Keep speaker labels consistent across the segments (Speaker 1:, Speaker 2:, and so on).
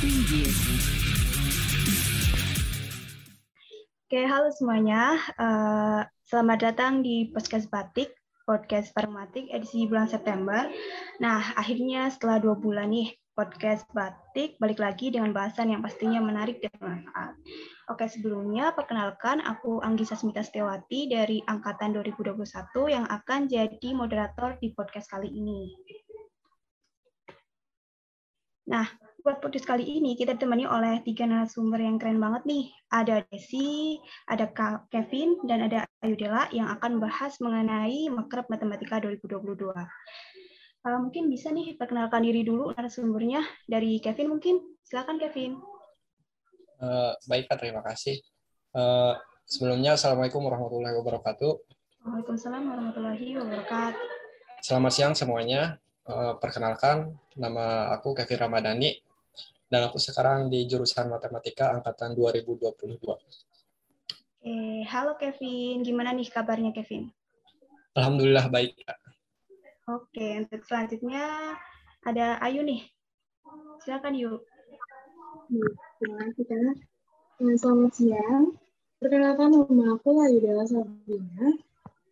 Speaker 1: Preview.
Speaker 2: Oke, halo semuanya. Uh, selamat datang di podcast Batik, podcast Parmatik edisi bulan September. Nah, akhirnya setelah dua bulan nih, podcast Batik balik lagi dengan bahasan yang pastinya menarik dan bermanfaat. Oke, sebelumnya perkenalkan aku Anggi Sasmita Setiawati dari Angkatan 2021 yang akan jadi moderator di podcast kali ini. Nah, buat podcast kali ini kita ditemani oleh tiga narasumber yang keren banget nih. Ada Desi, ada Kevin, dan ada Ayudela yang akan membahas mengenai Makrab Matematika 2022. Uh, mungkin bisa nih perkenalkan diri dulu narasumbernya dari Kevin mungkin. Silakan Kevin.
Speaker 3: Uh, baik Kak, terima kasih. Uh, sebelumnya Assalamualaikum warahmatullahi wabarakatuh.
Speaker 2: Waalaikumsalam warahmatullahi wabarakatuh.
Speaker 3: Selamat siang semuanya. Uh, perkenalkan, nama aku Kevin Ramadhani, dan aku sekarang di jurusan Matematika Angkatan 2022.
Speaker 2: Oke, halo Kevin. Gimana nih kabarnya Kevin?
Speaker 3: Alhamdulillah baik, Kak.
Speaker 2: Oke, untuk selanjutnya ada Ayu nih. Silakan
Speaker 4: Kak. Selamat siang. Perkenalkan nama aku Ayu Dela Sabrina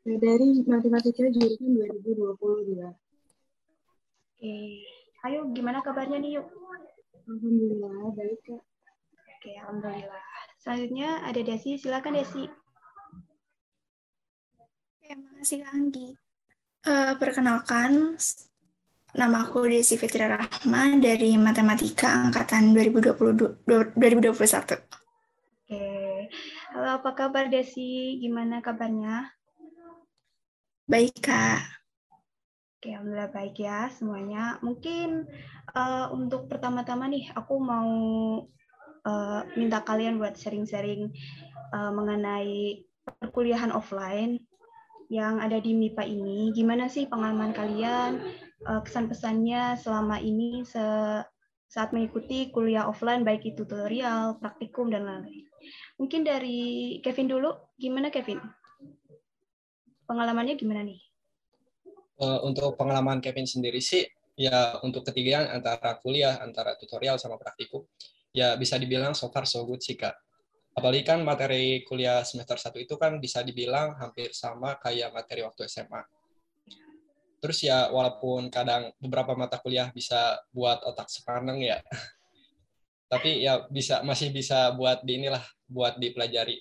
Speaker 4: dari Matematika jurusan 2022.
Speaker 2: Oke, ayo gimana kabarnya nih yuk?
Speaker 4: Alhamdulillah, baik Kak.
Speaker 2: Oke, Alhamdulillah. Selanjutnya ada Desi, silakan Desi.
Speaker 5: Oke, makasih Kak Anggi. Uh, perkenalkan, nama aku Desi Fitri Rahma dari Matematika Angkatan 2020, 2021.
Speaker 2: Oke, halo apa kabar Desi? Gimana kabarnya?
Speaker 5: Baik Kak.
Speaker 2: Oke, alhamdulillah baik ya semuanya. Mungkin uh, untuk pertama-tama nih, aku mau uh, minta kalian buat sharing-sharing uh, mengenai perkuliahan offline yang ada di MIPA ini. Gimana sih pengalaman kalian, uh, kesan-pesannya selama ini se saat mengikuti kuliah offline, baik itu tutorial, praktikum, dan lain-lain. Mungkin dari Kevin dulu, gimana Kevin? Pengalamannya gimana nih?
Speaker 3: Uh, untuk pengalaman Kevin sendiri sih ya untuk ketiga antara kuliah antara tutorial sama praktikum ya bisa dibilang so far so good sih kak. Apalagi kan materi kuliah semester 1 itu kan bisa dibilang hampir sama kayak materi waktu SMA terus ya walaupun kadang beberapa mata kuliah bisa buat otak sepaneng ya tapi ya bisa masih bisa buat di inilah buat dipelajari.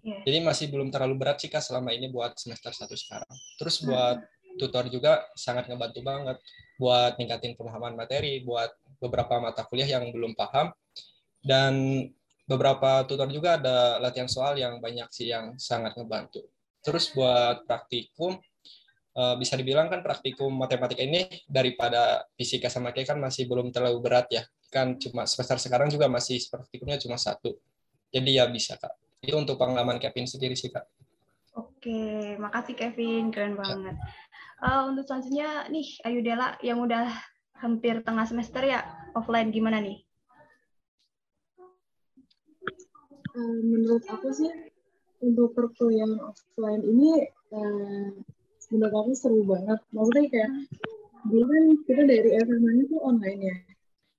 Speaker 3: Yeah. jadi masih belum terlalu berat sih kak selama ini buat semester satu sekarang. Terus buat tutor juga sangat ngebantu banget buat ningkatin pemahaman materi, buat beberapa mata kuliah yang belum paham. Dan beberapa tutor juga ada latihan soal yang banyak sih yang sangat ngebantu. Terus buat praktikum, eh, bisa dibilang kan praktikum matematika ini daripada fisika sama kayak kan masih belum terlalu berat ya. Kan cuma semester sekarang juga masih praktikumnya cuma satu. Jadi ya bisa kak. Itu untuk pengalaman Kevin sendiri sih kak.
Speaker 2: Oke, makasih Kevin, keren banget. Uh, untuk selanjutnya nih Ayudela yang udah hampir tengah semester ya offline gimana nih?
Speaker 4: Uh, menurut aku sih untuk perkuliahan offline ini uh, menurut aku seru banget. Maksudnya kayak dulu kan kita dari SMA itu online ya.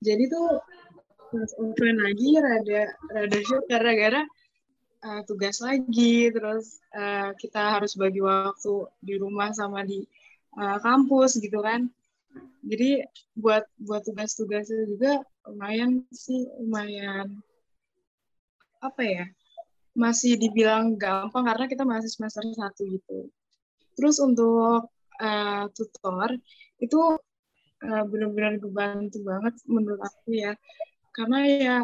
Speaker 4: Jadi tuh pas offline lagi rada rada shock karena gara uh, tugas lagi terus uh, kita harus bagi waktu di rumah sama di uh, kampus gitu kan. Jadi buat buat tugas-tugasnya juga lumayan sih lumayan apa ya masih dibilang gampang karena kita masih semester satu gitu. Terus untuk uh, tutor itu uh, benar-benar kebantu banget menurut aku ya. Karena ya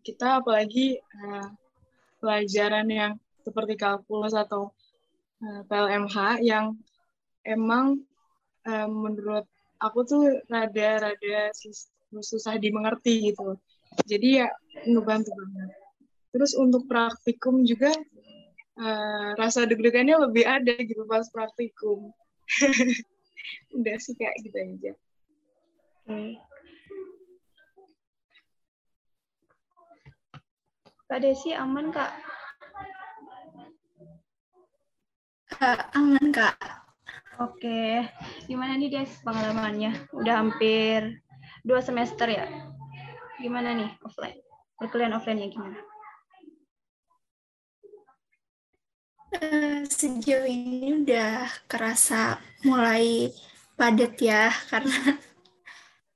Speaker 4: kita apalagi uh, pelajaran yang seperti kalkulus atau uh, PLMH yang emang um, menurut aku tuh rada-rada susah dimengerti gitu. Jadi ya ngebantu banget. Terus untuk praktikum juga uh, rasa deg-degannya lebih ada gitu pas praktikum. Udah sih kayak gitu aja.
Speaker 2: Hmm. Kak Desi aman kak?
Speaker 5: Kak, aman kak.
Speaker 2: Oke, gimana nih Des pengalamannya? Udah hampir dua semester ya? gimana nih offline? Perkuliahan offline-nya gimana?
Speaker 5: Uh, sejauh ini udah kerasa mulai padat ya karena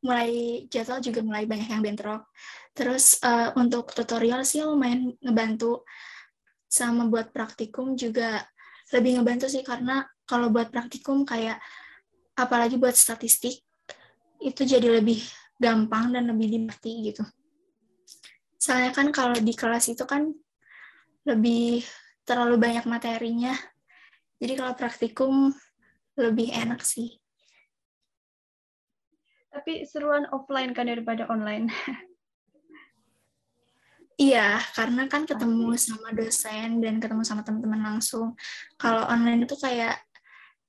Speaker 5: mulai jadwal juga mulai banyak yang bentrok. Terus uh, untuk tutorial sih lumayan ngebantu sama buat praktikum juga lebih ngebantu sih karena kalau buat praktikum kayak apalagi buat statistik itu jadi lebih gampang dan lebih dimengerti gitu. Soalnya kan kalau di kelas itu kan lebih terlalu banyak materinya. Jadi kalau praktikum lebih enak sih.
Speaker 2: Tapi seruan offline kan daripada online.
Speaker 5: Iya, karena kan ketemu sama dosen dan ketemu sama teman-teman langsung. Kalau online itu kayak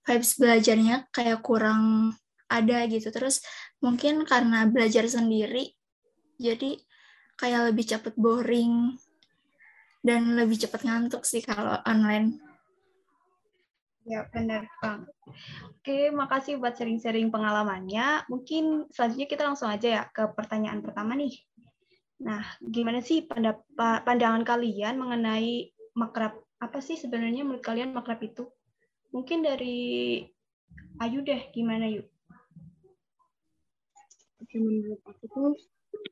Speaker 5: vibes belajarnya kayak kurang ada gitu. Terus mungkin karena belajar sendiri, jadi kayak lebih cepet boring dan lebih cepet ngantuk sih kalau online.
Speaker 2: Ya, benar, Bang. Oke, makasih buat sering-sering pengalamannya. Mungkin selanjutnya kita langsung aja ya ke pertanyaan pertama nih. Nah, gimana sih pandangan kalian mengenai makrab? Apa sih sebenarnya menurut kalian makrab itu? Mungkin dari Ayu deh, gimana yuk?
Speaker 4: Oke, menurut aku tuh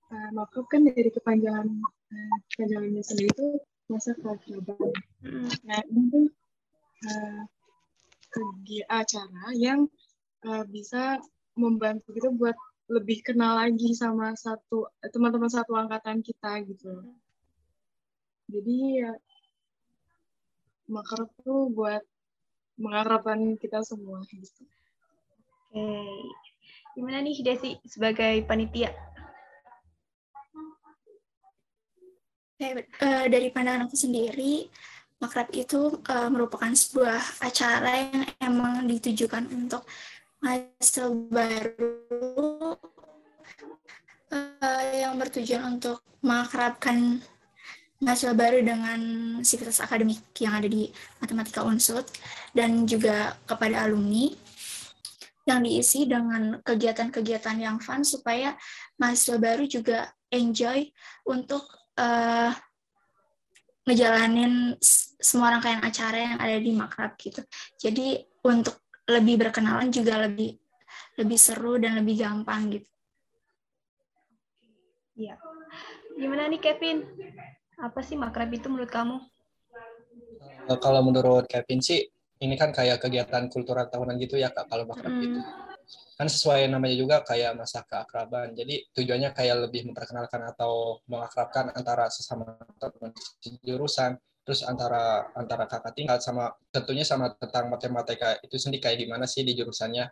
Speaker 4: uh, kan dari kepanjangan uh, kepanjangannya sendiri itu masa keakraban. Mm. Nah, ini tuh uh, acara yang uh, bisa membantu kita buat lebih kenal lagi sama satu teman-teman satu angkatan kita gitu. Jadi ya makrab tuh buat mengakrabkan kita semua gitu.
Speaker 2: Oke. Gimana nih Desi sebagai panitia?
Speaker 5: Eh, uh, dari pandangan aku sendiri, makrab itu uh, merupakan sebuah acara yang emang ditujukan untuk mahasiswa baru uh, yang bertujuan untuk mengakrabkan mahasiswa baru dengan sivitas akademik yang ada di Matematika Unsud dan juga kepada alumni yang diisi dengan kegiatan-kegiatan yang fun supaya mahasiswa baru juga enjoy untuk uh, ngejalanin semua rangkaian acara yang ada di makrab gitu. Jadi untuk lebih berkenalan juga lebih lebih seru dan lebih gampang gitu.
Speaker 2: Iya. Gimana nih Kevin? Apa sih makrab itu menurut kamu?
Speaker 3: Uh, kalau menurut Kevin sih ini kan kayak kegiatan kultural tahunan gitu ya kak kalau makrab mm. gitu. Kan sesuai namanya juga kayak masa keakraban. Jadi tujuannya kayak lebih memperkenalkan atau mengakrabkan antara sesama teman jurusan terus antara antara kakak tingkat sama tentunya sama tentang matematika itu sendiri kayak gimana sih di jurusannya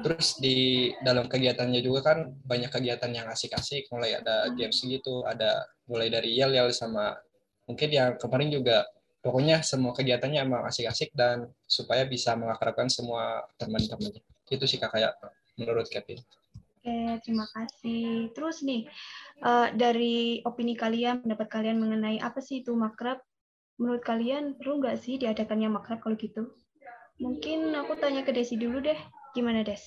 Speaker 3: terus di dalam kegiatannya juga kan banyak kegiatan yang asik-asik mulai ada hmm. games gitu ada mulai dari yel yel sama mungkin yang kemarin juga pokoknya semua kegiatannya emang asik-asik dan supaya bisa mengakrabkan semua teman-temannya itu sih kak kayak menurut Kevin
Speaker 2: Oke, terima kasih. Terus nih, uh, dari opini kalian, pendapat kalian mengenai apa sih itu makrab menurut kalian perlu nggak sih diadakannya makrab kalau gitu? Mungkin aku tanya ke Desi dulu deh. Gimana, Des?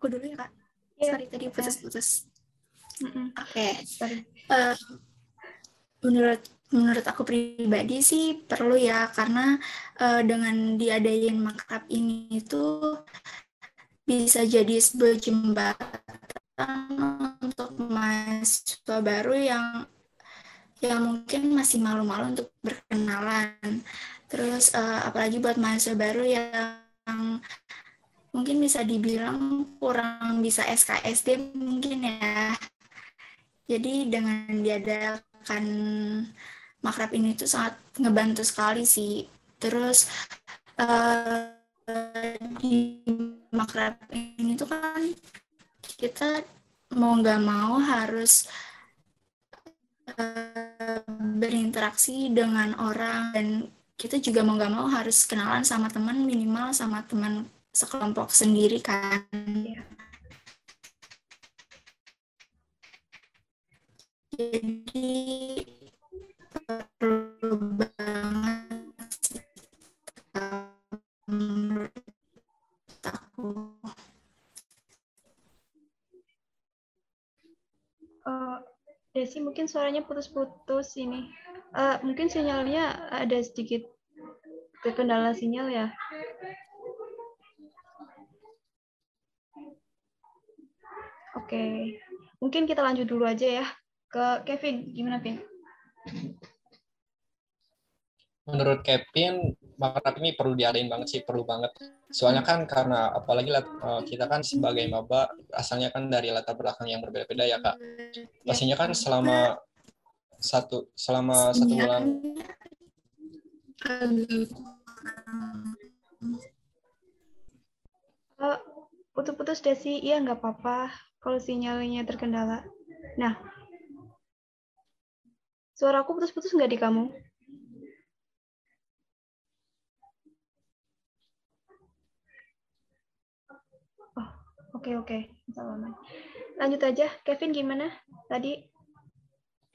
Speaker 5: Aku dulu ya, Kak. Yeah. Sorry, tadi putus-putus. Mm -mm. Oke. Okay. Uh, menurut menurut aku pribadi sih perlu ya karena uh, dengan diadain makrab ini itu bisa jadi sebuah jembatan untuk mahasiswa baru yang yang mungkin masih malu-malu untuk berkenalan. Terus uh, apalagi buat mahasiswa baru yang mungkin bisa dibilang kurang bisa SKSD mungkin ya. Jadi dengan diadakan makrab ini tuh sangat ngebantu sekali sih. Terus uh, di makrab ini tuh kan kita mau nggak mau harus uh, berinteraksi dengan orang dan kita juga mau nggak mau harus kenalan sama teman minimal sama teman sekelompok sendiri kan. jadi perlu banget menurut aku.
Speaker 2: Desi mungkin suaranya putus-putus ini. Uh, mungkin sinyalnya ada sedikit terkendala sinyal ya. Oke, mungkin kita lanjut dulu aja ya ke Kevin. Gimana, Vin?
Speaker 3: Menurut Kevin, makrab ini perlu diadain banget sih, perlu banget. Soalnya kan karena apalagi eh, kita kan sebagai maba asalnya kan dari latar belakang yang berbeda-beda ya kak. Pastinya kan selama satu selama satu bulan
Speaker 2: putus-putus Desi, iya nggak apa-apa kalau sinyalnya terkendala. Nah, suara aku putus-putus nggak di kamu? Oh, oke oke. Lanjut aja, Kevin gimana tadi?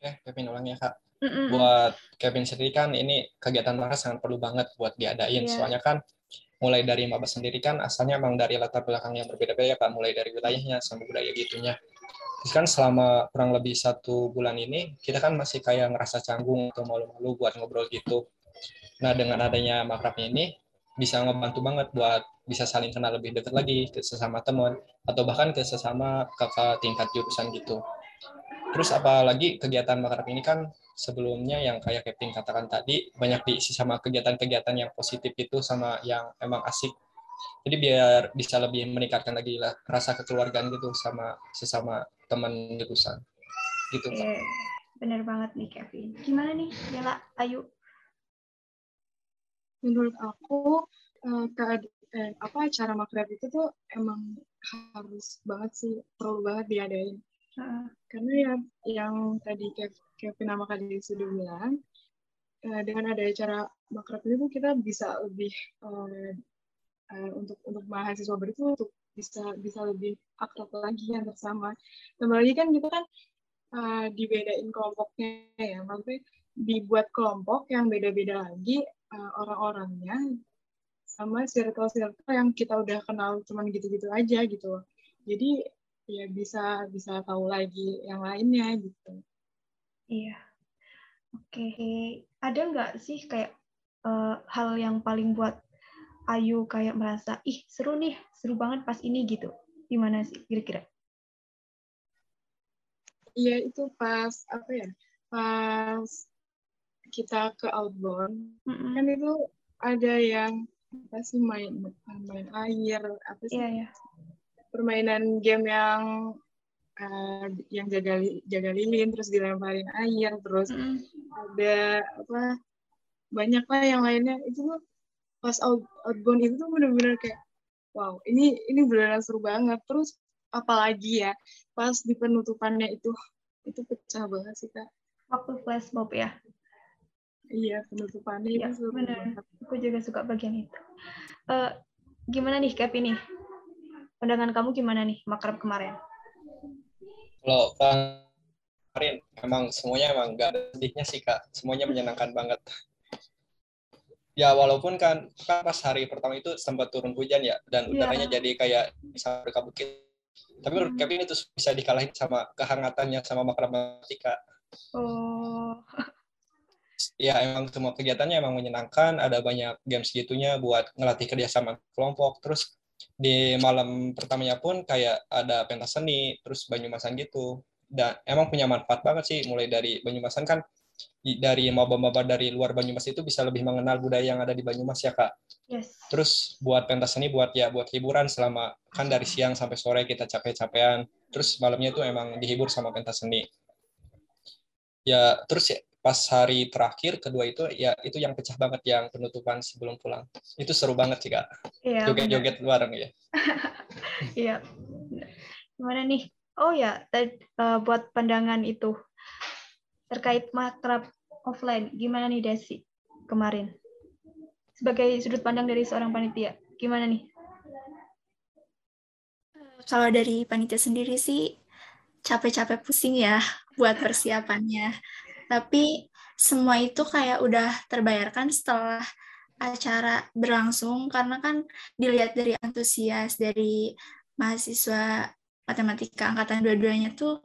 Speaker 3: Oke, Kevin ulang ya kak. Mm -mm. Buat Kevin sendiri kan ini kegiatan mereka sangat perlu banget buat diadain. Yeah. Soalnya kan mulai dari maba sendiri kan asalnya emang dari latar belakang yang berbeda-beda ya kan mulai dari wilayahnya sampai budaya gitunya terus kan selama kurang lebih satu bulan ini kita kan masih kayak ngerasa canggung atau malu-malu buat ngobrol gitu nah dengan adanya makrabnya ini bisa ngebantu banget buat bisa saling kenal lebih dekat lagi ke sesama teman atau bahkan ke sesama kakak tingkat jurusan gitu. Terus apalagi kegiatan makrab ini kan sebelumnya yang kayak Kevin katakan tadi banyak diisi sama kegiatan-kegiatan yang positif itu sama yang emang asik. Jadi biar bisa lebih meningkatkan lagi lah rasa kekeluargaan gitu sama sesama teman jurusan. Gitu
Speaker 2: Iya, bener banget nih Kevin. Gimana nih Bella? Ayu
Speaker 4: menurut aku eh, apa acara makrab itu tuh emang harus banget sih perlu banget diadain uh. karena ya yang tadi Kevin nama kali sudah bilang, uh, dengan ada acara makrab ini tuh kita bisa lebih uh, uh, untuk untuk mahasiswa baru itu untuk bisa bisa lebih akrab lagi yang bersama. Kembali kan kita kan uh, dibedain kelompoknya ya, maksudnya dibuat kelompok yang beda-beda lagi uh, orang-orangnya sama circle-circle yang kita udah kenal cuman gitu-gitu aja gitu. Jadi ya bisa bisa tahu lagi yang lainnya gitu.
Speaker 2: Iya. Oke, ada nggak sih kayak uh, hal yang paling buat Ayu kayak merasa, ih seru nih, seru banget pas ini gitu. Gimana sih kira-kira?
Speaker 4: Iya itu pas apa ya? Pas kita ke outbound, mm -hmm. kan itu ada yang apa sih main main air apa sih?
Speaker 2: Iya, iya.
Speaker 4: Permainan game yang uh, yang jaga jaga lilin terus dilemparin air terus mm. ada apa banyak lah yang lainnya itu tuh pas out, outbound itu tuh bener-bener kayak wow ini ini beneran seru banget terus apalagi ya pas di penutupannya itu itu pecah banget sih kak
Speaker 2: waktu flash mob ya
Speaker 4: iya penutupannya ya, itu banget
Speaker 2: aku juga suka bagian itu. Uh, gimana nih Cap ini pandangan kamu gimana nih makrab kemarin?
Speaker 3: Kalau kemarin emang semuanya emang gak ada sedihnya sih kak. Semuanya menyenangkan banget. Ya walaupun kan kan pas hari pertama itu sempat turun hujan ya dan yeah. udaranya jadi kayak bisa berkabut tapi menurut Kevin itu bisa dikalahin sama kehangatannya sama matematika
Speaker 2: oh
Speaker 3: ya emang semua kegiatannya emang menyenangkan ada banyak games gitunya buat ngelatih kerjasama kelompok terus di malam pertamanya pun kayak ada pentas seni terus Banyumasan gitu dan emang punya manfaat banget sih mulai dari Banyumasan kan dari maba-maba dari luar Banyumas itu bisa lebih mengenal budaya yang ada di Banyumas ya kak.
Speaker 2: Yes.
Speaker 3: Terus buat pentas seni buat ya buat hiburan selama kan dari siang sampai sore kita capek-capean. Terus malamnya itu emang dihibur sama pentas seni. Ya terus ya pas hari terakhir kedua itu ya itu yang pecah banget yang penutupan sebelum pulang. Itu seru banget sih kak. Iya, joget-joget bareng ya.
Speaker 2: Iya. Gimana nih? Oh ya uh, buat pandangan itu terkait makrab offline gimana nih Desi kemarin? Sebagai sudut pandang dari seorang panitia gimana nih?
Speaker 5: Kalau dari panitia sendiri sih capek-capek pusing ya buat persiapannya. Tapi semua itu kayak udah terbayarkan setelah acara berlangsung karena kan dilihat dari antusias dari mahasiswa matematika angkatan dua-duanya tuh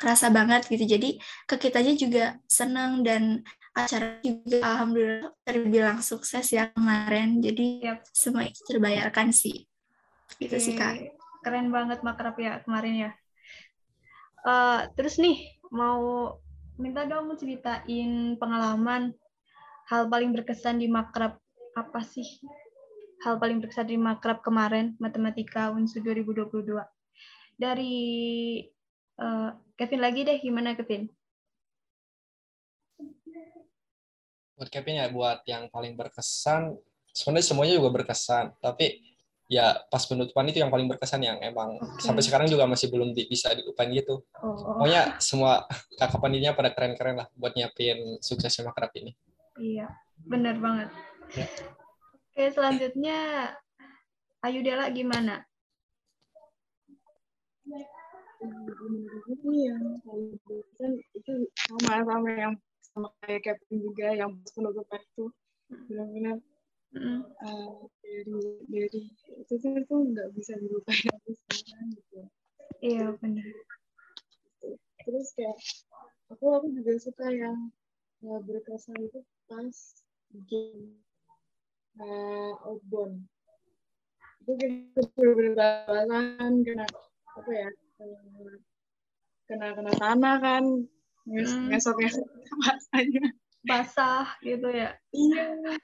Speaker 5: kerasa banget gitu. Jadi ke kitanya juga senang dan acara juga alhamdulillah terbilang sukses ya kemarin. Jadi yep. semua itu terbayarkan sih. Gitu sih Kak.
Speaker 2: Keren banget makrab ya kemarin ya. Uh, terus nih mau minta dong ceritain pengalaman hal paling berkesan di makrab apa sih? Hal paling berkesan di makrab kemarin matematika UNSU 2022. Dari uh, Kevin lagi deh, gimana Kevin?
Speaker 3: Buat Kevin ya, buat yang paling berkesan, sebenarnya semuanya juga berkesan, tapi ya pas penutupan itu yang paling berkesan yang emang okay. sampai sekarang juga masih belum di, bisa dilupain gitu. Oh. Pokoknya semua kakak pandinya pada keren-keren lah buat nyiapin suksesnya makrab ini.
Speaker 2: Iya, benar banget. Ya. Oke, selanjutnya Ayu Dela gimana?
Speaker 4: Berkesan itu sama sama yang sama kayak Kevin juga yang penutupan itu benar-benar mm. uh, dari dari itu tuh itu nggak bisa dilupain lagi sekarang gitu.
Speaker 2: Iya benar
Speaker 4: terus kayak aku aku juga suka yang uh, berkesan itu pas game uh, outbound. Itu berbalasan kena apa ya kena kena tanah kan hmm. ngesok ngesok
Speaker 2: basahnya basah gitu ya?
Speaker 4: Iya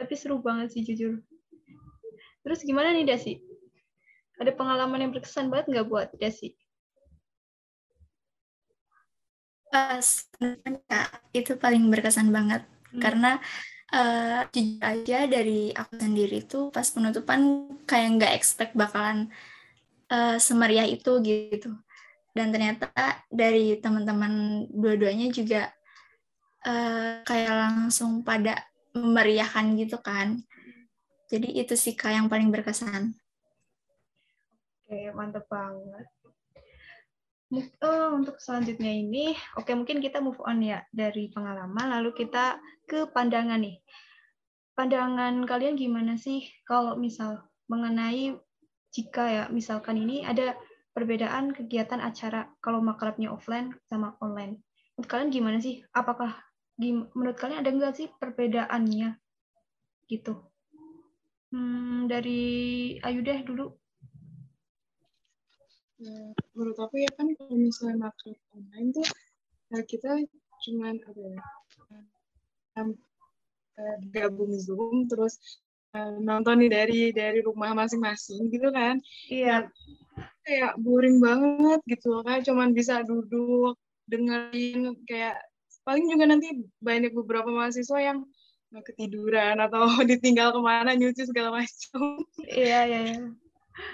Speaker 2: tapi seru banget sih jujur. Terus gimana nih Dasi? Ada pengalaman yang berkesan banget nggak buat Dasi?
Speaker 5: Pas itu paling berkesan banget. Hmm. karena uh, jujur aja dari aku sendiri tuh pas penutupan kayak nggak expect bakalan uh, semeriah itu gitu. Dan ternyata dari teman-teman dua-duanya juga uh, kayak langsung pada memeriahkan gitu kan jadi itu sih kak yang paling berkesan
Speaker 2: oke mantep banget uh, untuk selanjutnya ini, oke mungkin kita move on ya dari pengalaman, lalu kita ke pandangan nih. Pandangan kalian gimana sih kalau misal mengenai jika ya misalkan ini ada perbedaan kegiatan acara kalau makrabnya offline sama online. Menurut kalian gimana sih? Apakah menurut kalian ada nggak sih perbedaannya? Gitu? Hmm, dari Ayu deh dulu.
Speaker 4: Uh, menurut aku ya kan kalau misalnya makrab online tuh uh, kita cuman apa ya um, uh, gabung zoom terus uh, nonton nih dari dari rumah masing-masing gitu kan.
Speaker 2: Iya.
Speaker 4: Kayak boring banget gitu kan cuman bisa duduk dengerin kayak paling juga nanti banyak beberapa mahasiswa yang ketiduran atau ditinggal ke mana nyuci segala macam.
Speaker 2: Iya iya. iya.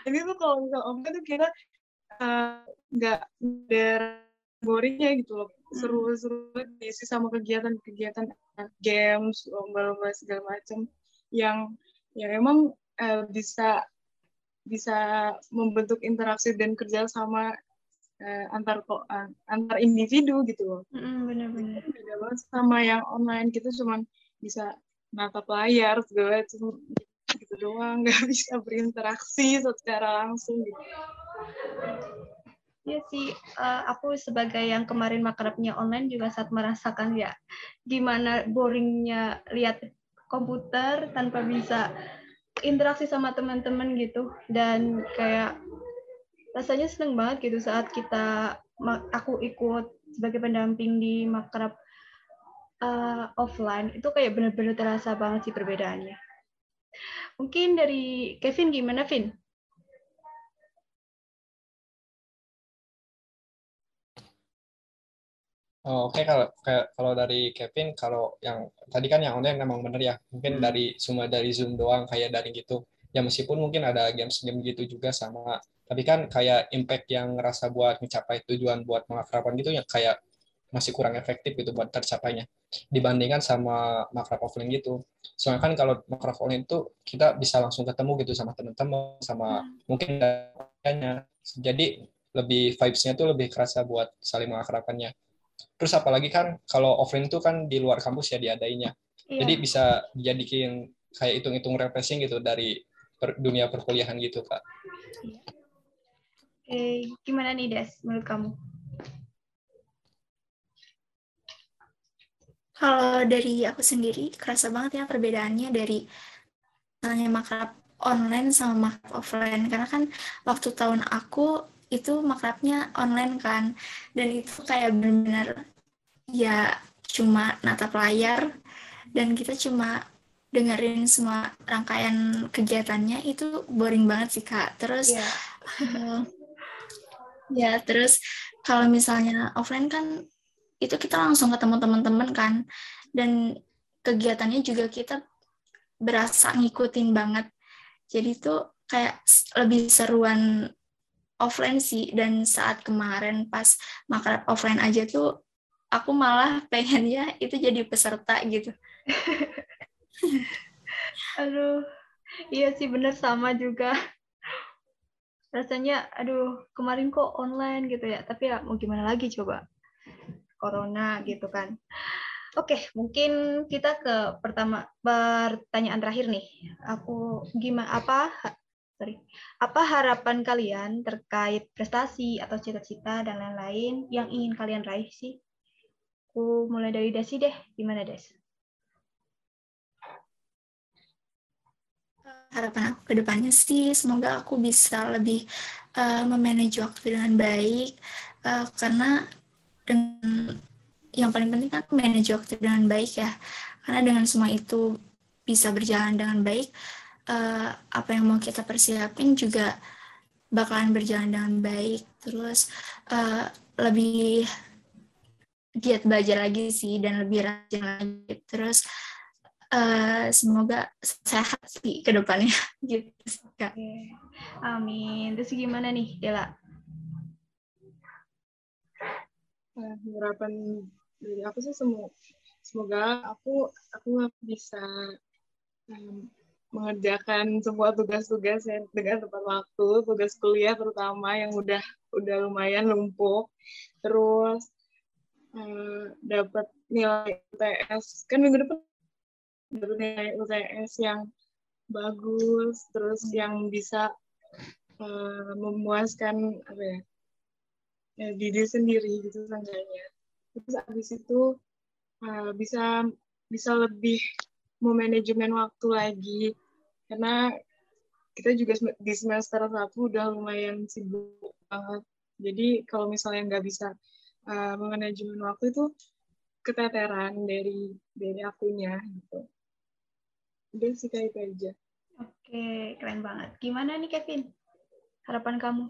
Speaker 4: Ini tuh kalau misalnya om tuh kita nggak uh, boringnya gitu loh seru-seru diisi sama kegiatan-kegiatan games lomba-lomba segala macam yang yang emang uh, bisa bisa membentuk interaksi dan kerja sama uh, antar uh, antar individu gitu loh.
Speaker 2: Mm, benar-benar.
Speaker 4: Beda banget sama yang online kita cuma bisa natap layar segala macam gitu doang, nggak bisa berinteraksi secara langsung gitu.
Speaker 2: Iya sih, uh, aku sebagai yang kemarin makrabnya online juga saat merasakan ya gimana boringnya lihat komputer tanpa bisa interaksi sama teman-teman gitu dan kayak rasanya seneng banget gitu saat kita aku ikut sebagai pendamping di makrab uh, offline itu kayak benar-benar terasa banget sih perbedaannya. Mungkin dari Kevin gimana, Vin?
Speaker 3: Oh, Oke, okay. kalau kalau dari Kevin, kalau yang tadi kan yang online memang bener ya, mungkin hmm. dari semua dari Zoom doang kayak dari gitu. Ya meskipun mungkin ada games-game gitu juga sama, tapi kan kayak impact yang ngerasa buat mencapai tujuan buat mengakrabkan gitu ya kayak masih kurang efektif gitu buat tercapainya dibandingkan sama makrab offline gitu. Soalnya kan kalau makrab offline itu kita bisa langsung ketemu gitu sama teman-teman, sama hmm. mungkin Jadi lebih vibes-nya tuh lebih kerasa buat saling mengakrabkannya. Terus apalagi kan kalau offline itu kan di luar kampus ya diadainya. Yeah. Jadi bisa dijadikan kayak hitung-hitung refreshing gitu dari per, dunia perkuliahan gitu, Kak.
Speaker 2: Iya. Eh, gimana nih, Des, menurut kamu?
Speaker 5: Kalau dari aku sendiri, kerasa banget ya perbedaannya dari misalnya makrab online sama makrab offline. Karena kan waktu tahun aku itu makrabnya online kan. Dan itu kayak benar-benar ya cuma natap layar dan kita cuma dengerin semua rangkaian kegiatannya itu boring banget sih kak. Terus yeah. Iya. uh, ya terus kalau misalnya offline kan itu kita langsung ketemu teman-teman kan. Dan kegiatannya juga kita berasa ngikutin banget. Jadi itu kayak lebih seruan offline sih. Dan saat kemarin pas makan offline aja tuh aku malah pengennya itu jadi peserta gitu.
Speaker 2: Aduh iya sih bener sama juga rasanya aduh kemarin kok online gitu ya tapi ya mau gimana lagi coba corona gitu kan. Oke, mungkin kita ke pertama pertanyaan terakhir nih. Aku gimana apa sorry apa harapan kalian terkait prestasi atau cita-cita dan lain-lain yang ingin kalian raih sih? Aku mulai dari Desi deh. Gimana Des?
Speaker 5: Harapan aku ke depannya sih semoga aku bisa lebih uh, memanage waktu dengan baik uh, karena dengan yang paling penting kan manage waktu dengan baik ya. Karena dengan semua itu bisa berjalan dengan baik uh, apa yang mau kita persiapin juga bakalan berjalan dengan baik. Terus uh, lebih giat belajar lagi sih dan lebih rajin lagi. Terus uh, semoga sehat sih ke depannya gitu
Speaker 2: Kak. Amin. Terus gimana nih Dela?
Speaker 4: Nah, harapan dari aku sih semua semoga aku aku bisa um, mengerjakan semua tugas-tugas yang dengan tepat waktu, tugas kuliah terutama yang udah udah lumayan lumpuh, terus uh, dapat nilai UTS kan minggu depan nilai UTS yang bagus, terus yang bisa uh, memuaskan apa ya ya, diri sendiri gitu seenggaknya. Terus habis itu uh, bisa bisa lebih memanajemen waktu lagi. Karena kita juga di semester satu udah lumayan sibuk banget. Jadi kalau misalnya nggak bisa uh, memanajemen waktu itu keteteran dari dari akunya gitu udah sih kayak itu aja.
Speaker 2: Oke keren banget. Gimana nih Kevin? Harapan kamu?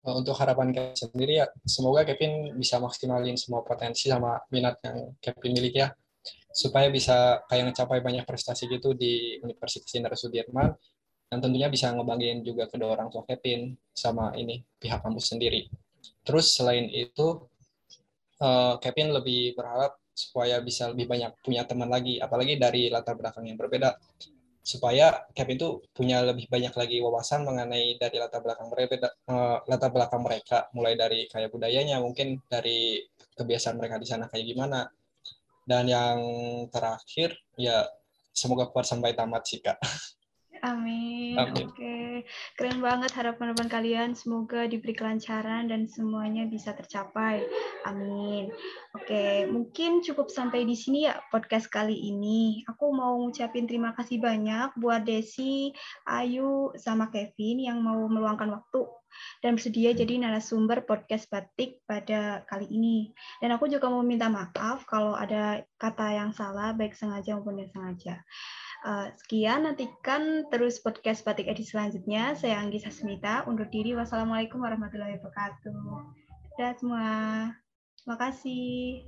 Speaker 3: Eh, untuk harapan Kevin sendiri ya semoga Kevin bisa maksimalin semua potensi sama minat yang Kevin miliki ya. Supaya bisa kayak ngecapai banyak prestasi gitu di Universitas Jenderal Sudirman. Dan tentunya bisa ngebagiin juga kedua orang tua Kevin sama ini pihak kampus sendiri. Terus selain itu uh, Kevin lebih berharap supaya bisa lebih banyak punya teman lagi apalagi dari latar belakang yang berbeda. Supaya Kevin itu punya lebih banyak lagi wawasan mengenai dari latar belakang mereka uh, latar belakang mereka mulai dari kayak budayanya mungkin dari kebiasaan mereka di sana kayak gimana. Dan yang terakhir ya semoga kuat sampai tamat sih kak
Speaker 2: Amin. Amin. Oke, keren banget harapan-harapan kalian. Semoga diberi kelancaran dan semuanya bisa tercapai. Amin. Oke, mungkin cukup sampai di sini ya podcast kali ini. Aku mau ngucapin terima kasih banyak buat Desi, Ayu, sama Kevin yang mau meluangkan waktu dan bersedia jadi narasumber podcast batik pada kali ini. Dan aku juga mau minta maaf kalau ada kata yang salah, baik sengaja maupun tidak sengaja. Uh, sekian, nantikan terus podcast Batik edisi selanjutnya. Saya Anggi Sasmita, undur diri. Wassalamualaikum warahmatullahi wabarakatuh. Dadah semua. Terima kasih.